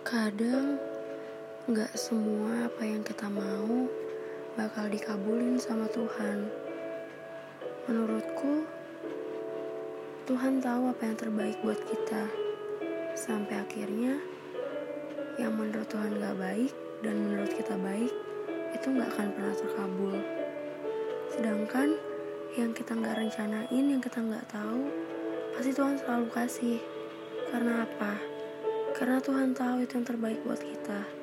Kadang gak semua apa yang kita mau bakal dikabulin sama Tuhan. Menurutku, Tuhan tahu apa yang terbaik buat kita. Sampai akhirnya, yang menurut Tuhan gak baik dan menurut kita baik, itu gak akan pernah terkabul. Sedangkan yang kita gak rencanain, yang kita gak tahu, pasti Tuhan selalu kasih. Karena apa? Karena Tuhan tahu itu yang terbaik buat kita.